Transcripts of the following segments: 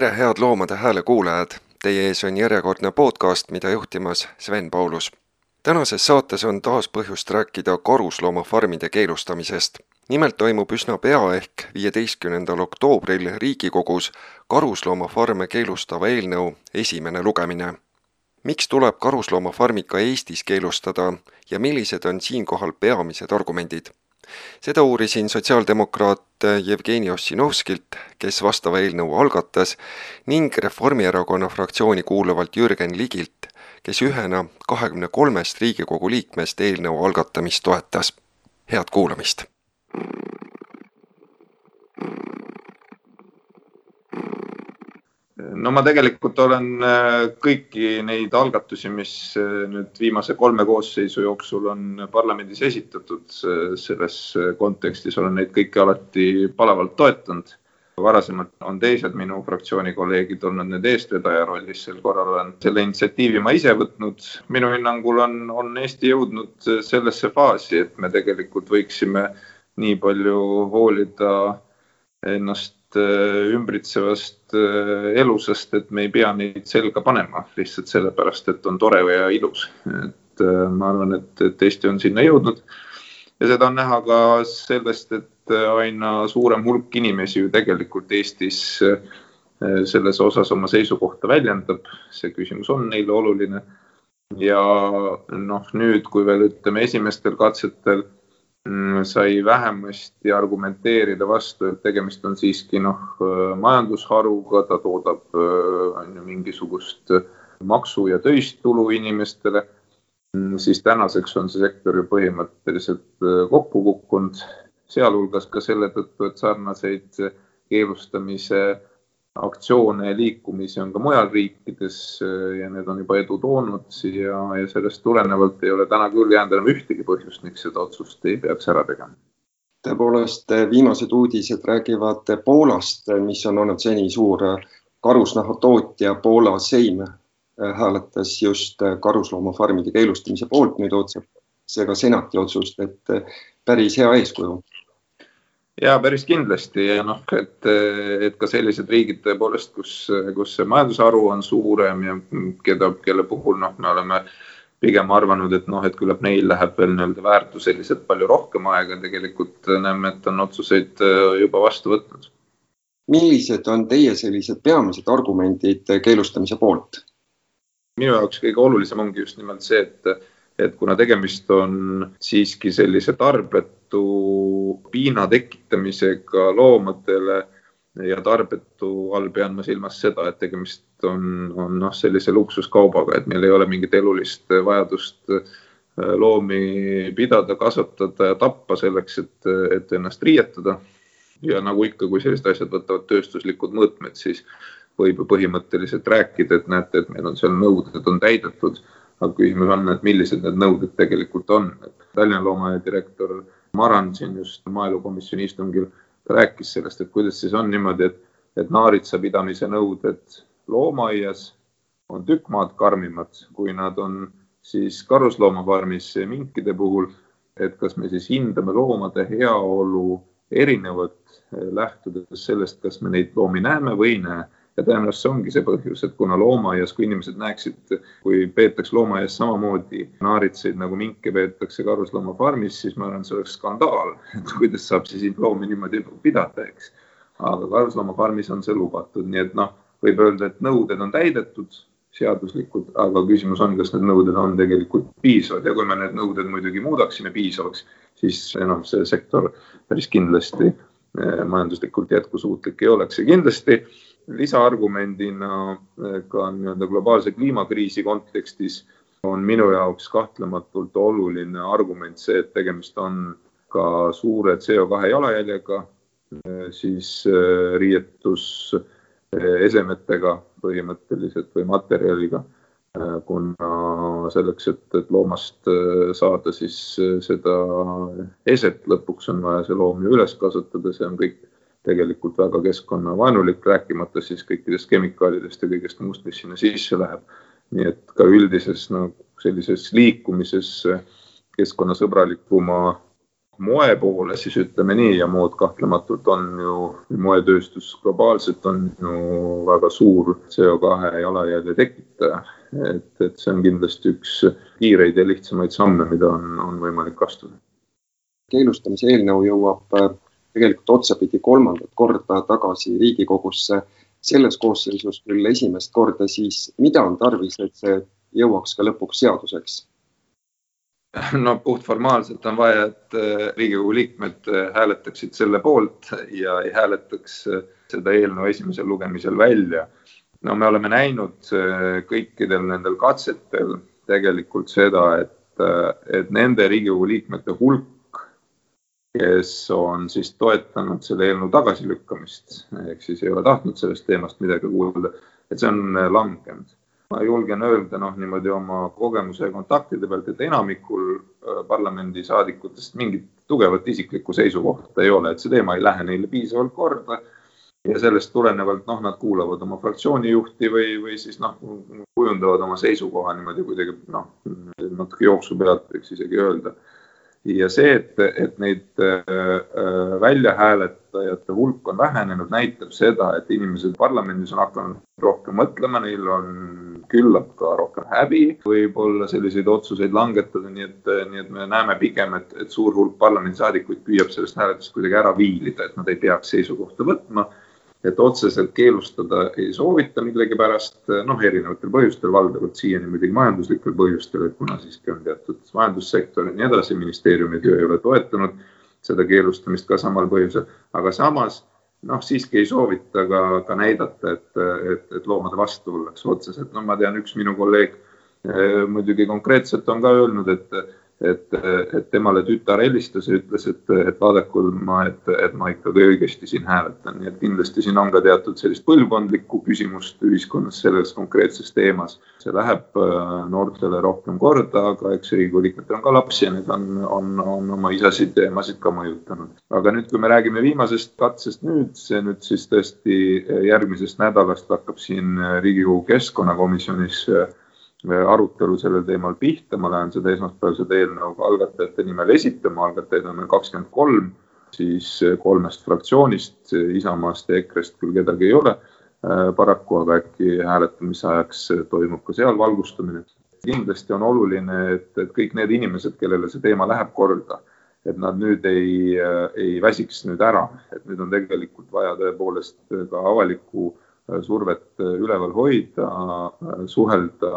Tere, head Loomade Hääle kuulajad! Teie ees on järjekordne podcast, mida juhtimas Sven Paulus. tänases saates on taas põhjust rääkida karusloomafarmide keelustamisest. nimelt toimub üsna pea ehk viieteistkümnendal oktoobril Riigikogus karusloomafarme keelustava eelnõu esimene lugemine. miks tuleb karusloomafarmid ka Eestis keelustada ja millised on siinkohal peamised argumendid? Seda uurisin sotsiaaldemokraat Jevgeni Ossinovskilt, kes vastava eelnõu algatas, ning Reformierakonna fraktsiooni kuuluvalt Jürgen Ligilt, kes ühena kahekümne kolmest Riigikogu liikmest eelnõu algatamist toetas. head kuulamist! No ma tegelikult olen äh, kõiki neid algatusi, mis äh, nüüd viimase kolme koosseisu jooksul on parlamendis esitatud, äh, selles kontekstis olen neid kõiki alati palavalt toetanud. varasemalt on teised minu fraktsiooni kolleegid olnud need eestvedaja rollis, sel korral olen selle initsiatiivi ma ise võtnud. minu hinnangul on, on Eesti jõudnud sellesse faasi, et me tegelikult võiksime nii palju hoolida ennast Äh, ümbritsevast äh, elusast, et me ei pea neid selga panema lihtsalt sellepärast, et on tore ja ilus. et äh, ma arvan, et, et Eesti on sinna jõudnud ja seda on näha ka sellest, et aina suurem hulk inimesi ju tegelikult Eestis selles osas oma seisukohta väljendab. see küsimus on neile oluline. ja noh, nüüd, kui veel ütleme esimestel katsetel sai vähemasti argumenteerida vastu, et tegemist on siiski noh, majandusharuga, ta toodab on ju mingisugust maksu ja töist tulu inimestele. Mm, siis tänaseks on see sektor ju põhimõtteliselt kokku kukkunud, sealhulgas ka selle tõttu, et sarnaseid keelustamise aktsioone ja liikumisi on ka mujal riikides äh, ja need on juba edu toonud ja, ja sellest tulenevalt ei ole täna küll jäänud enam ühtegi põhjust, miks seda otsust ei peaks ära tegema. tõepoolest, äh, viimased uudised räägivad Poolast, mis on olnud seni suur äh, karusnahatootja. Poola Seim hääletas just karusloomafarmide keelustamise poolt, nüüd ootab see ka senati otsust, et päris hea eeskuju ja päris kindlasti ja noh, et, et ka sellised riigid tõepoolest, kus, kus see majandusharu on suurem ja keda, kelle puhul noh, me oleme pigem arvanud, et noh, et küllap neil läheb veel nii-öelda väärtuseliselt palju rohkem aega, tegelikult näeme, et on otsuseid äh, juba vastu võtnud. millised on teie sellised peamised argumendid keelustamise poolt? minu jaoks kõige olulisem ongi just nimelt see, et et kuna tegemist on siiski sellise tarbetu piina tekitamisega loomadele ja tarbetu all pean ma silmas seda, et tegemist on, on noh, sellise luksuskaubaga, et meil ei ole mingit elulist vajadust äh, loomi pidada, kasvatada ja tappa selleks, et, et ennast riietada. ja nagu ikka, kui sellised asjad võtavad tööstuslikud mõõtmed, siis võib ju põhimõtteliselt rääkida, et näete, et meil on seal nõuded on täidetud aga küsimus on, et millised need nõuded tegelikult on. Tallinna loomaaia direktor Maran siin just maaelukomisjoni istungil rääkis sellest, et kuidas siis on niimoodi, et, et naaritsa pidamise nõuded loomaaias on tükk maad karmimad, kui nad on siis karusloomafarmis minkide puhul. et kas me siis hindame loomade heaolu erinevalt, lähtudes sellest, kas me neid loomi näeme või ei näe ja tõenäoliselt see ongi see põhjus, et kuna loomaaias, kui inimesed näeksid, kui peetakse loomaaias samamoodi naaritsaid nagu minke peetakse karusloomafarmis, siis ma arvan, see oleks skandaal, et kuidas saab siis loomi niimoodi pidada, eks. aga karusloomafarmis on see lubatud, nii et noh, võib öelda, et nõuded on täidetud, seaduslikud, aga küsimus on, kas need nõuded on tegelikult piisavad ja kui me need nõuded muidugi muudaksime piisavaks, siis enam see sektor päris kindlasti eh, majanduslikult jätkusuutlik ei oleks ja kindlasti lisaargumendina eh, ka nii-öelda globaalse kliimakriisi kontekstis on minu jaoks kahtlematult oluline argument see, et tegemist on ka suure CO2 jalajäljega, eh, siis eh, riietus esemetega põhimõtteliselt või materjaliga kuna selleks, et, et loomast saada siis seda eset, lõpuks on vaja see loom ju üles kasvatada, see on kõik tegelikult väga keskkonnavaenulik, rääkimata siis kõikidest kemikaalidest ja kõigest muust, mis sinna sisse läheb. nii et ka üldises nagu sellises liikumises keskkonnasõbralikuma moe poole, siis ütleme nii ja mood kahtlematult on ju, moetööstus globaalselt on ju väga suur CO2 jalajälje tekitaja. et, et see on kindlasti üks kiireid ja lihtsamaid samme, mida on, on võimalik astuda. keelustamise eelnõu jõuab tegelikult otsapidi kolmandat korda tagasi Riigikogusse. selles koosseisus küll esimest korda, siis mida on tarvis, et see jõuaks ka lõpuks seaduseks? no puhtformaalselt on vaja, et äh, Riigikogu liikmed äh, hääletaksid selle poolt ja ei hääletaks äh, seda eelnõu esimesel lugemisel välja. no me oleme näinud kõikidel nendel katsetel tegelikult seda, et, et nende Riigikogu liikmete hulk, kes on siis toetanud selle eelnõu tagasilükkamist ehk siis ei ole tahtnud sellest teemast midagi kuulda, et see on äh, langenud. ma julgen öelda noh, niimoodi oma kogemuse ja kontaktide pealt, et enamikul äh, parlamendisaadikutest mingit tugevat isiklikku seisukohta ei ole, et see teema ei lähe neile piisavalt korda. ja sellest tulenevalt noh, nad kuulavad oma fraktsiooni juhti või, või siis noh, kujundavad oma seisukoha niimoodi kuidagi noh, natuke jooksu pealt võiks isegi öelda ja see, et, et neid äh, äh, väljahääletajate hulk on vähenenud, näitab seda, et inimesed parlamendis on hakanud rohkem mõtlema, neil on küllap ka rohkem häbi võib-olla selliseid otsuseid langetada, nii et, nii et me näeme pigem, et, et suur hulk parlamendisaadikuid püüab sellest hääletusest kuidagi ära viilida, et nad ei peaks seisukohta võtma et otseselt keelustada ei soovita millegipärast, noh, erinevatel põhjustel, valdavalt siiani muidugi majanduslikel põhjustel, et kuna siiski on teatud majandussektor ja nii edasi, ministeeriumi töö ei ole toetanud seda keelustamist ka samal põhjusel, aga samas noh, siiski ei soovita ka, ka näidata, et, et, et loomade vastu ollakse otseselt. no ma tean, üks minu kolleeg eh, muidugi konkreetselt on ka öelnud, et et, et temale tütar helistas ja ütles, et, et vaadaku ma, et, et ma ikkagi õigesti siin hääletan, nii et kindlasti siin on ka teatud sellist põlvkondlikku küsimust ühiskonnas selles konkreetses teemas. see läheb äh, noortele rohkem korda, aga eks Riigikogu liikmetel on ka lapsi ja need on, on, on oma isasid ja emasid ka mõjutanud. aga nüüd, kui me räägime viimasest katsest nüüd, see nüüd siis tõesti järgmisest nädalast hakkab siin Riigikogu keskkonnakomisjonis äh, arutelu sellel teemal pihta, ma lähen seda esmaspäeval seda eelnõu ka algatajate nimel esitama, algatajaid on meil kakskümmend kolm, siis kolmest fraktsioonist, Isamaast ja EKRE-st küll kedagi ei ole. Äh, paraku, aga äkki hääletamise ajaks toimub ka seal valgustamine. kindlasti on oluline, et, et kõik need inimesed, kellele see teema läheb korda, et nad nüüd ei, ei väsiks nüüd ära, et nüüd on tegelikult vaja tõepoolest ka avalikku survet üleval hoida, suhelda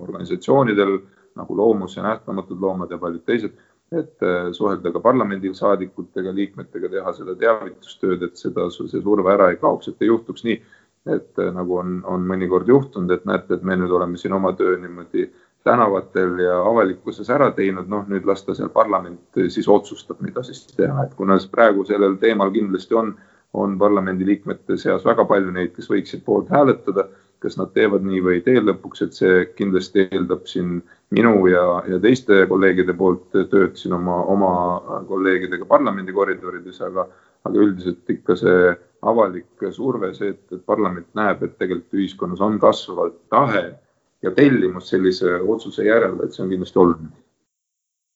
organisatsioonidel nagu Loomus ja Nähtamatud Loomad ja paljud teised, et suhelda ka parlamendisaadikutega, liikmetega, teha seda teavitustööd, et seda, see surve ära ei kaoks, et ei juhtuks nii, et nagu on, on mõnikord juhtunud, et näete, et me nüüd oleme siin oma töö niimoodi tänavatel ja avalikkuses ära teinud, noh nüüd las ta seal parlament siis otsustab, mida siis teha, et kuna praegu sellel teemal kindlasti on äh, on parlamendiliikmete seas väga palju neid, kes võiksid poolt hääletada. kas nad teevad nii või ei tee lõpuks, et see kindlasti eeldab siin minu ja, ja teiste kolleegide poolt tööd siin oma, oma kolleegidega parlamendi koridorides, aga, aga üldiselt ikka see avalik surve, see, et, et parlament näeb, et tegelikult ühiskonnas on kasvavalt tahe ja tellimus sellise otsuse järele, et see on kindlasti oluline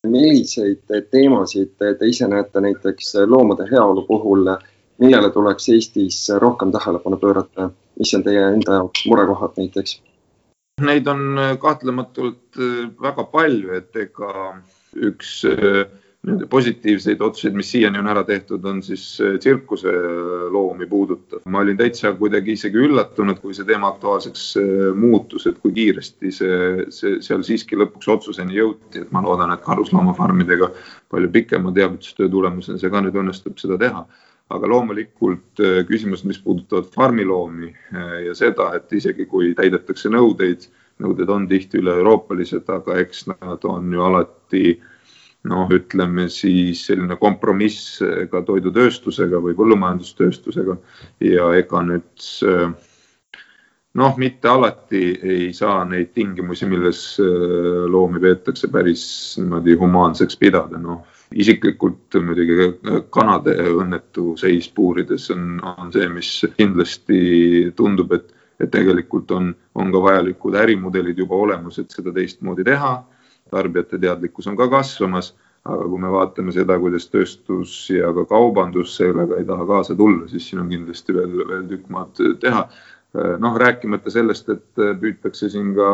milliseid teemasid te ise näete näiteks loomade heaolu puhul millele tuleks Eestis rohkem tähelepanu pöörata, mis on teie enda jaoks murekohad näiteks? Neid on äh, kahtlematult äh, väga palju, et ega üks äh, nende positiivseid otsuseid, mis siiani on ära tehtud, on siis tsirkuse loomi puudutav. ma olin täitsa kuidagi isegi üllatunud, kui see teema aktuaalseks muutus, et kui kiiresti see, see seal siiski lõpuks otsuseni jõuti, et ma loodan, et karusloomafarmidega palju pikema teavitustöö tulemusena see ka nüüd õnnestub seda teha aga loomulikult äh, küsimused, mis puudutavad farmiloomi äh, ja seda, et isegi kui täidetakse nõudeid, nõuded on tihti üle-euroopalised, aga eks nad on ju alati noh, ütleme siis selline kompromiss ka toidutööstusega või põllumajandustööstusega. Ja ega nüüd noh, mitte alati ei saa neid tingimusi, milles loomi peetakse päris niimoodi humaanseks pidada, noh isiklikult muidugi kanade õnnetu seis puurides on, on see, mis kindlasti tundub, et, et tegelikult on, on ka vajalikud ärimudelid juba olemas, et seda teistmoodi teha. tarbijate teadlikkus on ka kasvamas, aga kui me vaatame seda, kuidas tööstus ja ka kaubandus sellega ei taha kaasa tulla, siis siin on kindlasti veel, veel tükk maad teha. noh, rääkimata sellest, et püütakse siin ka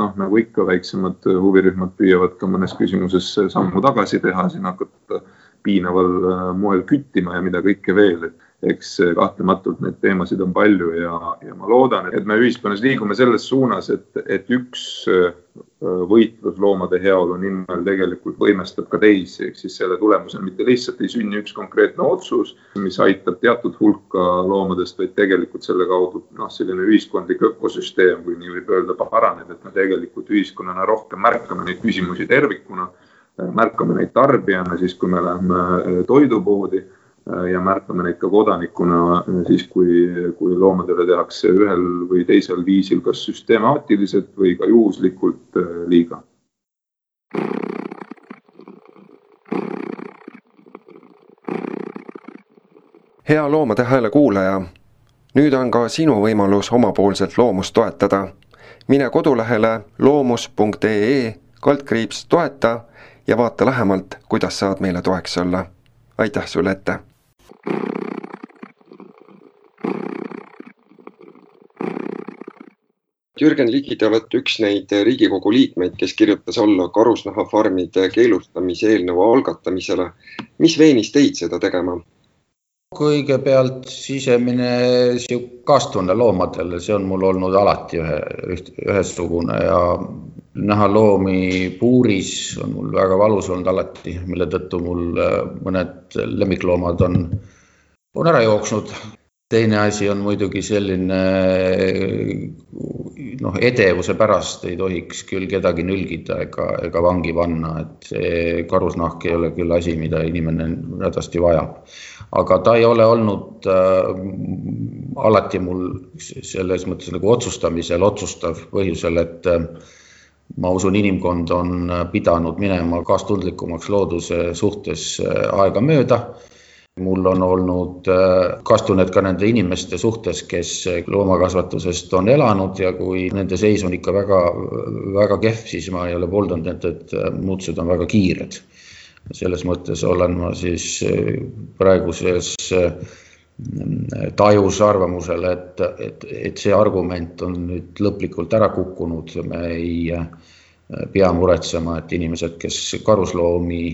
noh, nagu ikka, väiksemad huvirühmad püüavad ka mõnes küsimuses sammu tagasi teha, siin hakata piinaval äh, moel küttima ja mida kõike veel, et eks kahtlematult neid teemasid on palju ja, ja ma loodan, et me ühiskonnas liigume selles suunas, et, et üks äh, võitlus loomade heaolu nimel tegelikult võimestab ka teisi, ehk siis selle tulemusel mitte lihtsalt ei sünni üks konkreetne otsus, mis aitab teatud hulka loomadest, vaid tegelikult selle kaudu noh, selline ühiskondlik ökosüsteem, kui nii võib öelda, paraneb, et me tegelikult ühiskonnana rohkem märkame neid küsimusi tervikuna, märkame neid tarbijana siis, kui me läheme toidupoodi. Äh, ja märkame neid ka kodanikuna äh, siis, kui, kui loomadele tehakse ühel või teisel viisil kas süstemaatiliselt või ka juhuslikult äh, liiga. hea Loomade Hääle kuulaja, nüüd on ka sinu võimalus omapoolselt loomust toetada. mine kodulehele loomus.ee kaldkriips toeta ja vaata lähemalt, kuidas saad meile toeks olla. aitäh sulle ette Jürgen Ligi, te olete üks neid Riigikogu liikmeid, kes kirjutas alla karusnahafarmide keelustamise eelnõu algatamisele. mis veenis teid seda tegema? kõigepealt sisemine kaastunne loomadele, see on mul olnud alati ühe, ühesugune ja näha loomi puuris on mul väga valus olnud alati, mille tõttu mul mõned lemmikloomad on, on ära jooksnud teine asi on muidugi selline noh, edevuse pärast ei tohiks küll kedagi nülgida ega, ega vangi panna, et see karusnahk ei ole küll asi, mida inimene hädasti vajab. aga ta ei ole olnud äh, alati mul selles mõttes nagu otsustamisel otsustav põhjusel, et äh, ma usun, inimkond on pidanud minema kaastundlikumaks looduse suhtes äh, aegamööda mul on olnud äh, kaastunnet ka nende inimeste suhtes, kes loomakasvatusest on elanud ja kui nende seis on ikka väga, väga kehv, siis ma ei ole pooldanud, et, et äh, muutused on väga kiired. selles mõttes olen ma siis äh, praeguses tajus arvamusel, et, et, et see argument on nüüd lõplikult ära kukkunud, me ei pea muretsema, et inimesed, kes karusloomi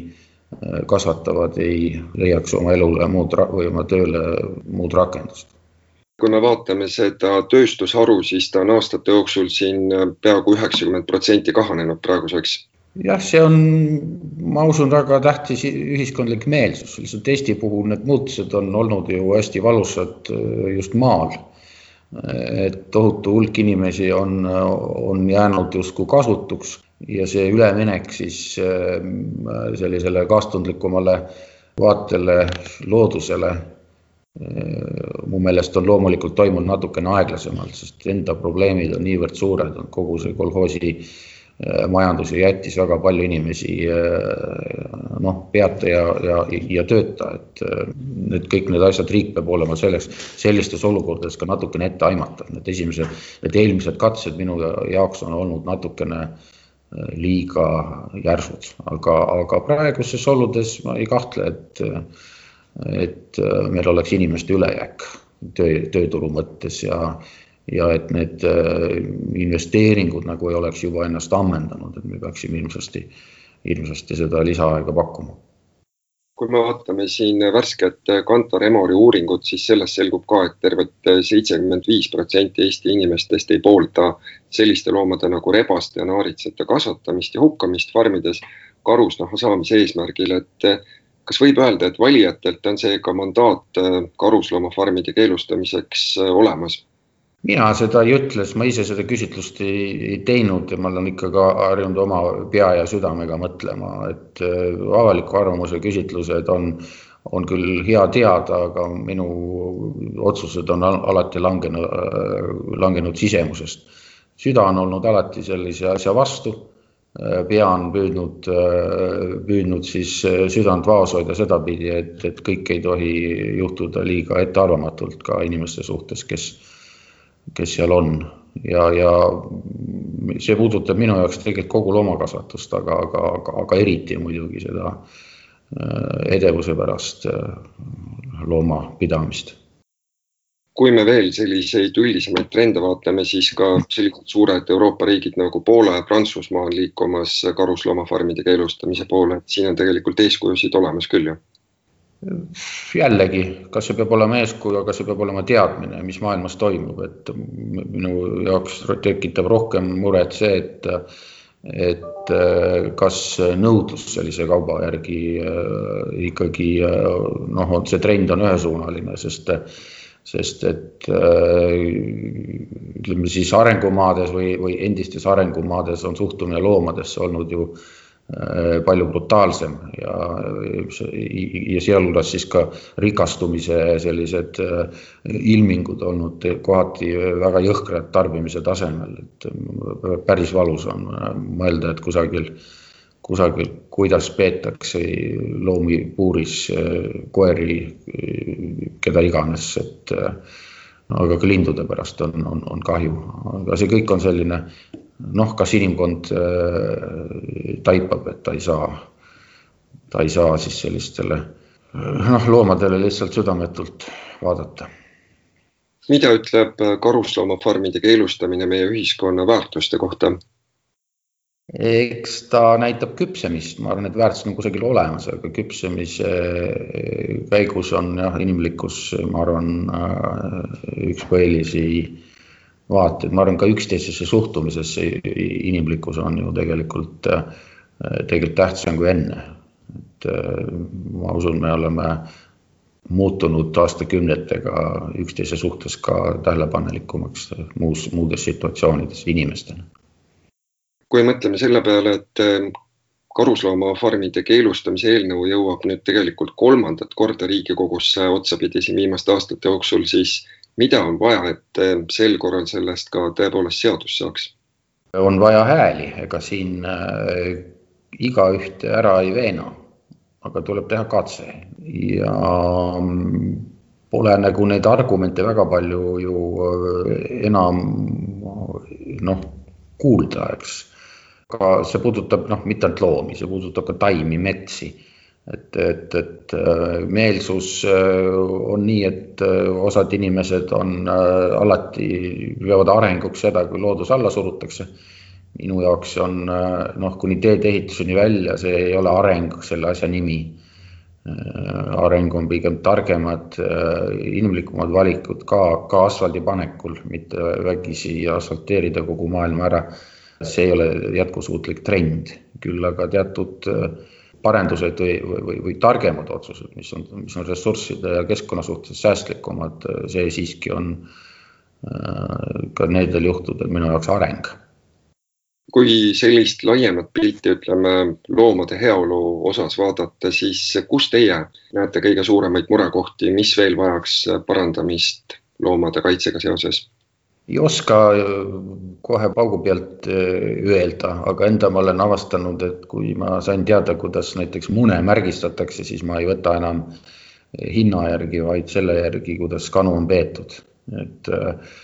kasvatavad, ei leiaks oma elule muud või oma tööle muud rakendust. kui me vaatame seda tööstusharu, siis ta on aastate jooksul siin peaaegu üheksakümmend protsenti kahanenud praeguseks. Jah, see on, ma usun, väga tähtis ühiskondlik meelsus, lihtsalt Eesti puhul need muutused on olnud ju hästi valusad äh, just maal. Et tohutu hulk inimesi on, on jäänud justkui kasutuks ja see üleminek siis äh, sellisele kaastundlikumale vaatele loodusele äh, mu meelest on loomulikult toimunud natukene aeglasemalt, sest enda probleemid on niivõrd suured, kogu see kolhoosi äh, majandus ju jättis väga palju inimesi noh, peata ja, ja, ja tööta, et need kõik need asjad, riik peab olema selleks, sellistes olukordades ka natukene etteaimatav, need esimesed, need eelmised katsed minu jaoks on olnud natukene äh, liiga järsud, aga, aga praeguses oludes ma ei kahtle, et, et meil oleks inimeste ülejääk töö, tööturu mõttes ja, ja et need investeeringud nagu ei oleks juba ennast ammendanud, et me peaksime ilmsesti, ilmsesti seda lisaaega pakkuma kui me vaatame siin värsket Kantar Emori uuringut, siis sellest selgub ka, et tervelt seitsekümmend viis protsenti Eesti inimestest ei poolda selliste loomade nagu rebaste ja naaritsate kasvatamist ja hukkamist farmides karusnaha saamise eesmärgil, et kas võib öelda, et valijatelt on seega mandaat karusloomafarmide keelustamiseks olemas? Mina seda ei ütle, sest ma ise seda küsitlust ei, ei teinud ja ma olen ikka ka harjunud oma pea ja südamega mõtlema, et äh, avaliku arvamuse küsitlused on, on küll hea teada, aga minu otsused on alati langenud, äh, langenud sisemusest. süda on olnud alati sellise asja vastu Äh, pea on püüdnud, püüdnud siis südant vaos hoida sedapidi, et, et kõik ei tohi juhtuda liiga ettearvamatult ka inimeste suhtes, kes, kes seal on. Ja, ja see puudutab minu jaoks tegelikult kogu loomakasvatust, aga, aga, aga, aga eriti muidugi seda edevuse pärast loomapidamist. Kui me veel selliseid üldisemaid trende vaatleme, siis ka sellised suured Euroopa riigid nagu Poola ja Prantsusmaa on liikumas karusloomafarmide keelustamise poole, et siin on tegelikult eeskujusid olemas küll ju. Jällegi, kas see peab olema eeskuju, aga see peab olema teadmine, mis maailmas toimub, et minu jaoks tekitab rohkem muret see, et et kas nõudlus sellise kauba järgi äh, ikkagi äh, noh, see trend on ühesuunaline, sest sest et äh, ütleme siis arengumaades või, või endistes arengumaades on suhtumine loomadesse olnud ju äh, palju brutaalsem ja, ja sealhulgas siis ka rikastumise sellised äh, ilmingud olnud kohati väga jõhkrad tarbimise tasemel, et päris valus on mõelda, et kusagil kusagil, kuidas peetakse loomi puuris, koeri, keda iganes, et aga ka lindude pärast on, on, on kahju, aga see kõik on selline noh, kas inimkond äh, taipab, et ta ei saa, ta ei saa siis sellistele noh, loomadele lihtsalt südametult vaadata. mida ütleb karusloomafarmide keelustamine meie ühiskonna väärtuste kohta? eks ta näitab küpsemist, ma arvan, et väärtus on kusagil olemas, aga küpsemise käigus on jah, inimlikkus, ma arvan, üks põhilisi vaateid, ma arvan ka üksteisesse suhtumisesse inimlikkus on ju tegelikult, tegelikult tähtsam kui enne. et ma usun, me oleme muutunud aastakümnetega üksteise suhtes ka tähelepanelikumaks muus, muudes situatsioonides inimestena kui mõtleme selle peale, et ähm, karusloomafarmide keelustamise eelnõu jõuab nüüd tegelikult kolmandat korda Riigikogusse otsapidi siin viimaste aastate jooksul, siis mida on vaja, et ähm, sel korral sellest ka tõepoolest seadus saaks? on vaja hääli, ega siin äh, igaühte ära ei veena, aga tuleb teha katse ja mm, pole nagu neid argumente väga palju ju äh, enam noh, kuulda, eks ka see puudutab noh, mitte ainult loomi, see puudutab ka taimi, metsi. Et, et, et äh, meelsus äh, on nii, et äh, osad inimesed on alati, veavad arenguks seda, kui loodus alla surutakse. minu jaoks on noh, kuni teedeehituseni välja, see ei ole areng selle asja nimi. Areng on pigem targemad, inimlikumad valikud ka, ka asfaldi panekul, mitte vägisi asfalteerida kogu maailma ära. See ei ole jätkusuutlik trend, küll aga teatud äh, parendused või, või, või targemad otsused, mis on, mis on ressursside ja keskkonna suhtes säästlikumad, see siiski on äh, ka nendel juhtudel minu jaoks areng. kui sellist laiemat pilti, ütleme loomade heaolu osas vaadata, siis kus teie näete kõige suuremaid murekohti, mis veel vajaks parandamist loomade kaitsega seoses? Ei oska kohe paugu pealt eh, öelda, aga enda ma olen avastanud, et kui ma sain teada, kuidas näiteks mune märgistatakse, siis ma ei võta enam hinna järgi, vaid selle järgi, kuidas kanu on peetud. et äh,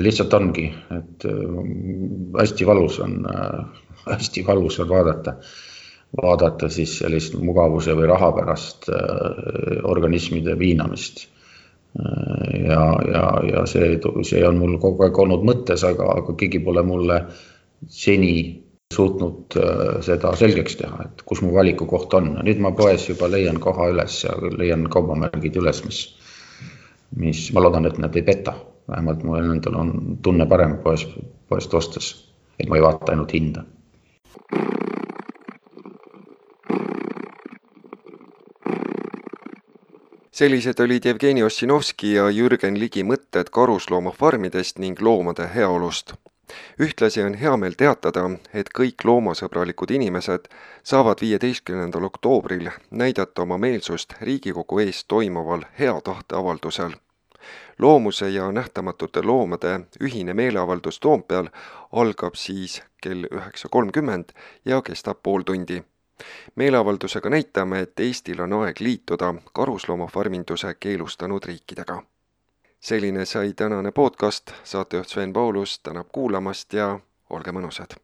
lihtsalt ongi, et äh, hästi valus on äh,, hästi valus on vaadata, vaadata siis sellist mugavuse või raha pärast äh, organismide piinamist ja, ja, ja see, see on mul kogu aeg olnud mõttes, aga, aga keegi pole mulle seni suutnud äh, seda selgeks teha, et kus mu valikukoht on. nüüd ma poes juba leian koha üles ja leian kaubamärgid üles, mis, mis ma loodan, et nad ei peta. vähemalt mul endal on tunne parem poes, poest ostes, et ma ei vaata ainult hinda sellised olid Jevgeni Ossinovski ja Jürgen Ligi mõtted karusloomafarmidest ning loomade heaolust. ühtlasi on hea meel teatada, et kõik loomasõbralikud inimesed saavad viieteistkümnendal oktoobril näidata oma meelsust Riigikogu ees toimuval hea tahte avaldusel loomuse ja nähtamatute loomade ühine meeleavaldus Toompeal algab siis kell üheksa kolmkümmend ja kestab pool tundi. Meeleavaldusega näitame, et Eestil on aeg liituda karusloomafarminduse keelustanud riikidega. selline sai tänane podcast, saatejuht Sven Paulus tänab kuulamast ja olge mõnusad!